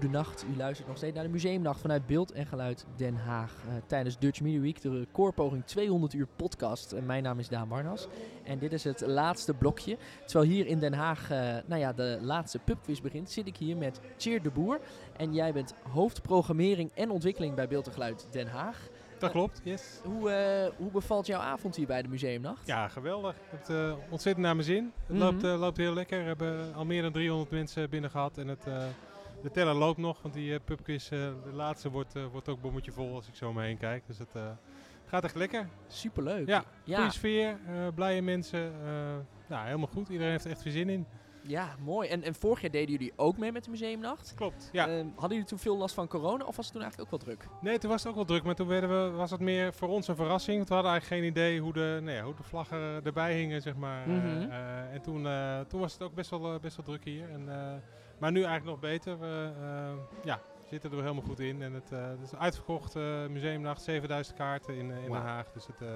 Goedenacht. U luistert nog steeds naar de Museumnacht vanuit Beeld en Geluid Den Haag. eh, tijdens Dutch Media Week, de recordpoging 200 uur podcast. En mijn naam is Daan Barnas. En dit is het laatste blokje. Terwijl hier in Den Haag, eh, nou ja, de laatste pubquiz begint, zit ik hier met Cheer de Boer. En jij bent hoofdprogrammering en ontwikkeling bij Beeld en Geluid Den Haag. Dat klopt, yes. Hoe, eh, hoe bevalt jouw avond hier bij de Museumnacht? Ja, geweldig. Het ontzettend naar mijn zin. Het Mhm. loopt, loopt heel lekker. We hebben al meer dan 300 mensen binnen gehad. En het, de teller loopt nog, want die eh, pubquiz, eh, de laatste, wordt, eh, wordt ook bommetje vol als ik zo om me heen kijk. Dus het gaat echt lekker. Superleuk. Ja, ja, goede sfeer, blije mensen. nou, helemaal goed. Iedereen heeft er echt veel zin in. ja, mooi. En, en vorig jaar deden jullie ook mee met de Museumnacht. Klopt, ja. Ehm, hadden jullie toen veel last van corona of was het toen eigenlijk ook wel druk? Nee, toen was het ook wel druk, maar toen werden we, was het meer voor ons een verrassing. Want we hadden eigenlijk geen idee hoe de, nou ja, hoe de vlaggen erbij hingen, zeg maar. Mhm. en toen, toen was het ook best wel, best wel druk hier. En, maar nu eigenlijk nog beter. We eh, ja, zitten er helemaal goed in. En het, eh, het is een uitverkocht museumnacht, 7000 kaarten in, eh, in. Den Haag. Dus het,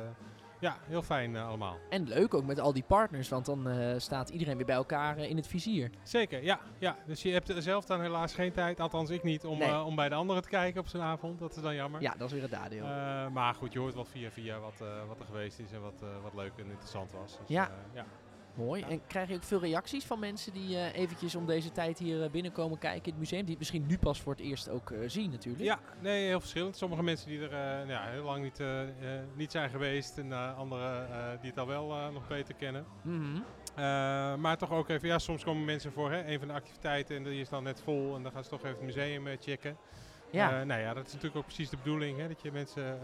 ja, heel fijn allemaal. En leuk ook met al die partners, want dan staat iedereen weer bij elkaar in het vizier. Zeker, ja, ja. Dus je hebt er zelf dan helaas geen tijd, althans ik niet, om, Nee. om bij de anderen te kijken op zijn avond. Dat is dan jammer. Ja, dat is weer het nadeel. Maar goed, je hoort wel via via wat, wat er geweest is en wat, wat leuk en interessant was. Dus, Ja. ja. Mooi. En krijg je ook veel reacties van mensen die eh, eventjes om deze tijd hier eh, binnenkomen kijken in het museum? Die het misschien nu pas voor het eerst ook eh, zien natuurlijk. ja, nee, heel verschillend. Sommige mensen die er eh, ja, heel lang niet, niet zijn geweest en anderen die het al wel nog beter kennen. Mhm. Maar toch ook even, ja, soms komen mensen voor hè, een van de activiteiten en die is dan net vol en dan gaan ze toch even het museum checken. Ja. Nou ja, dat is natuurlijk ook precies de bedoeling, hè, dat je mensen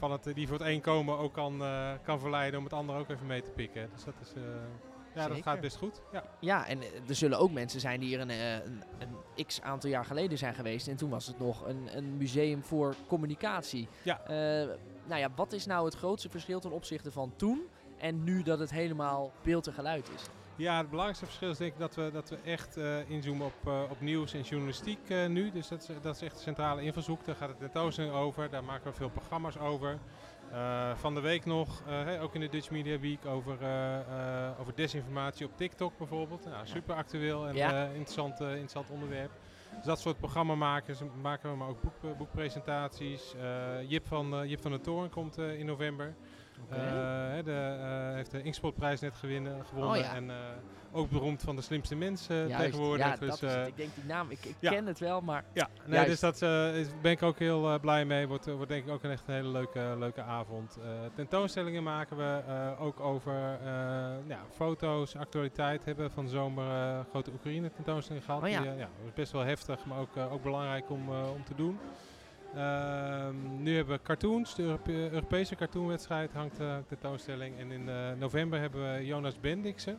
van het, die voor het een komen ook kan, eh, kan verleiden om het ander ook even mee te pikken. Dus dat is, eh, ja, dat gaat best goed. Ja. ja, en eh, er zullen ook mensen zijn die hier een, eh, een, een x aantal jaar geleden zijn geweest. En toen was het nog een, een museum voor communicatie. Ja. Eh, nou ja, wat is nou het grootste verschil ten opzichte van toen en nu dat het helemaal beeld en geluid is? Ja, het belangrijkste verschil is denk ik dat we, dat we echt eh, inzoomen op, eh, op nieuws en journalistiek eh, nu. Dus dat is, dat is echt de centrale invalshoek. Daar gaat het tentoonstelling over. Daar maken we veel programma's over. Van de week nog, ook in de Dutch Media Week, over, over desinformatie op TikTok bijvoorbeeld. Nou, super actueel en Ja. interessant, interessant onderwerp. Dus dat soort programmamakers maken we, maar ook boek, boekpresentaties. Jip, van, Jip van der Toorn komt in november. Oké. Eh, hè, de, eh, heeft de Inkspotprijs net gewinnen, gewonnen. Oh ja. En eh, ook beroemd van de slimste mensen Juist. tegenwoordig. Ja, dus, dat is eh. Ik denk die naam, ik, ik ja. ken het wel, maar ja, nee, dus dat eh, is, ben ik ook heel eh, blij mee. Wordt, eh, wordt denk ik ook een echt een hele leuke, leuke avond. Eh, tentoonstellingen maken we eh, ook over eh, ja, foto's, actualiteit. Hebben van de zomer eh, grote Oekraïne tentoonstelling gehad. Oh ja. Die, eh, ja, was best wel heftig, maar ook, eh, ook belangrijk om, eh, om te doen. Ehm, nu hebben we cartoons, de Europe- Europese cartoonwedstrijd hangt eh, tentoonstelling. En in eh, november hebben we Jonas Bendiksen.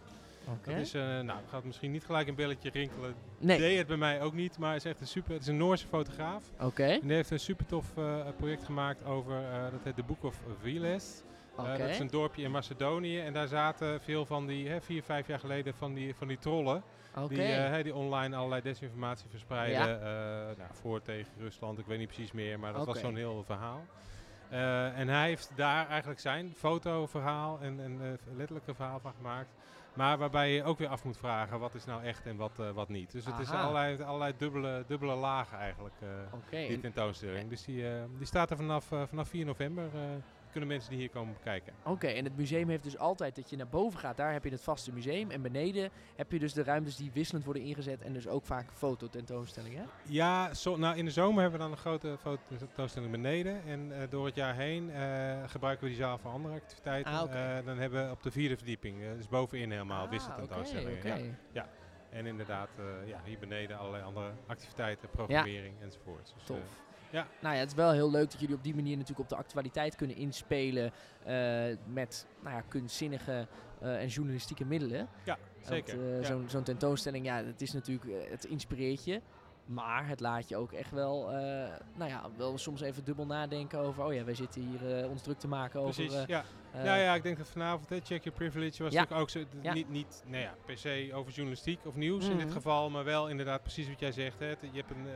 Dat is, eh, nou, gaat misschien niet gelijk een belletje rinkelen. Nee, Deed het bij mij ook niet, maar is echt een super. Het is een Noorse fotograaf. oké. En die heeft een super tof project gemaakt over, dat heet de Book of Viles. Eh, dat is een dorpje in Macedonië en daar zaten veel van die, hè, vier, vijf jaar geleden, van die, van die trollen. Die, eh, hè, die online allerlei desinformatie verspreiden. Eh, nou, voor tegen Rusland, ik weet niet precies meer, maar dat was zo'n heel verhaal. En hij heeft daar eigenlijk zijn fotoverhaal en, en letterlijke verhaal van gemaakt. Maar waarbij je ook weer af moet vragen wat is nou echt en wat, wat niet. Dus het is allerlei, allerlei dubbele, dubbele lagen eigenlijk, Oké. die en- tentoonstelling. Dus die, die staat er vanaf, vanaf 4 november. Kunnen mensen die hier komen bekijken. Oké, en het museum heeft dus altijd dat je naar boven gaat, daar heb je het vaste museum. En beneden heb je dus de ruimtes die wisselend worden ingezet en dus ook vaak fototentoonstellingen. Ja, zo, nou in de zomer hebben we dan een grote fototentoonstelling beneden. En eh, door het jaar heen eh, gebruiken we die zaal voor andere activiteiten. Ah. Eh, dan hebben we op de vierde verdieping, eh, dus bovenin helemaal, Ah, wisseltentoonstellingen. oké, Ja. oké. En inderdaad, eh, ja, hier beneden allerlei andere activiteiten, programmering enzovoort. Dus, Tof. Ja. Nou ja, het is wel heel leuk dat jullie op die manier natuurlijk op de actualiteit kunnen inspelen eh, met nou ja, kunstzinnige eh, en journalistieke middelen. ja, zeker. Eh, ja. Zo'n tentoonstelling, ja, het is natuurlijk, het inspireert je. Maar het laat je ook echt wel, nou ja, wel soms even dubbel nadenken over, oh ja, wij zitten hier ons druk te maken over... Precies, ja. ja, ja, ik denk dat vanavond, hè, Check Your Privilege, was natuurlijk ook zo, niet, niet nou ja, per se over journalistiek of nieuws in dit Mhm. geval, maar wel inderdaad precies wat jij zegt. Hè. Je hebt een,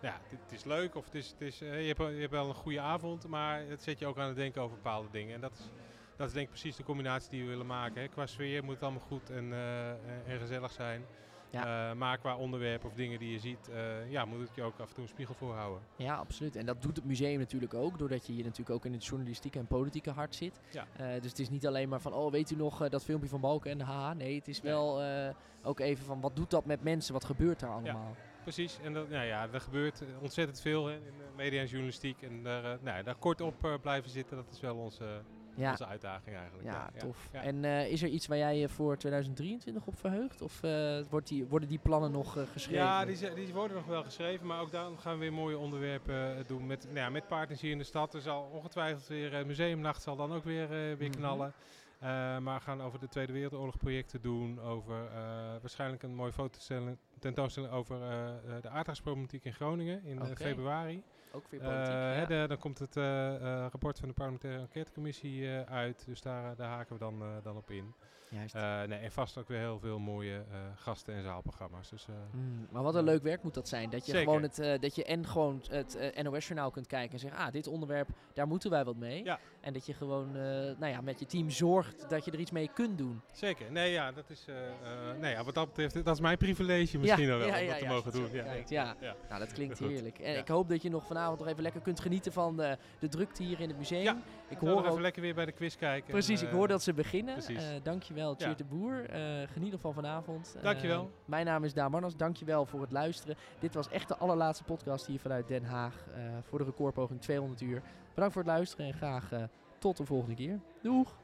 ja, het, is leuk of het is, het is, eh, je, hebt, wel- je hebt wel een goede avond, maar het zet je ook aan het denken over bepaalde dingen. En dat is, dat is denk ik precies de combinatie die we willen maken. Hè. Qua sfeer moet het allemaal goed en, eh, en gezellig zijn. Ja. Eh, maar qua onderwerp of dingen die je ziet, ja, moet het je ook af en toe een spiegel voorhouden. Ja, absoluut. En dat doet het museum natuurlijk ook, doordat je hier natuurlijk ook in het journalistieke en politieke hart zit. Ja. Dus het is niet alleen maar van, oh, weet u nog dat filmpje van Balken en de haha. Nee, het is wel ook even van, wat doet dat met mensen? Wat gebeurt daar allemaal? Precies, en dat, nou ja, er gebeurt eh, ontzettend veel hè, in de media en journalistiek. En daar, eh, nou, ja, daar kort op eh, blijven zitten, dat is wel onze, Ja, onze uitdaging eigenlijk. ja, tof. ja. En eh, is er iets waar jij je voor 2023 op verheugt? Of eh, wordt die, worden die plannen nog eh, geschreven? Ja, die, die worden nog wel geschreven, maar ook daar gaan we weer mooie onderwerpen eh, doen met, nou ja, met partners hier in de stad. Er zal ongetwijfeld weer eh, museumnacht zal dan ook weer, eh, weer Mhm. knallen. Eh, maar we gaan over de Tweede Wereldoorlog projecten doen, over eh, waarschijnlijk een mooie fotostelling, tentoonstelling over eh, eh, de aardgasproblematiek in Groningen in eh, februari. Ook weer politiek. hè, ja. de- dan komt het rapport van de parlementaire enquêtecommissie uit, dus daar, daar haken we dan, dan op in. Juist. Eh, nee, en vast ook weer heel veel mooie eh, gasten en zaalprogramma's. Dus, eh, Mm, maar wat een leuk werk moet dat zijn. Dat je Zeker. gewoon het, dat je en gewoon het NOS-journaal kunt kijken en zeggen, ah, dit onderwerp, daar moeten wij wat mee. Ja. En dat je gewoon, nou ja, met je team zorgt dat je er iets mee kunt doen. Zeker. Nee, ja, dat is, nee, ja, wat dat betreft, dat is mijn privilege misschien wel, om dat te mogen doen. Ja. Kijk, ja. Ja. Nou, dat klinkt heerlijk. En ik hoop dat je nog vanavond nog even lekker kunt genieten van de, de drukte hier in het museum. Ik hoor even lekker weer bij de quiz kijken. precies, ik hoor dat ze beginnen. precies. Eh, dankjewel, Cheer de Boer. Geniet nog van vanavond. Eh, Dankjewel. mijn naam is Daan Marners. Dankjewel voor het luisteren. Dit was echt de allerlaatste podcast hier vanuit Den Haag eh, voor de recordpoging 200 uur. Bedankt voor het luisteren en graag eh, tot de volgende keer. Doeg!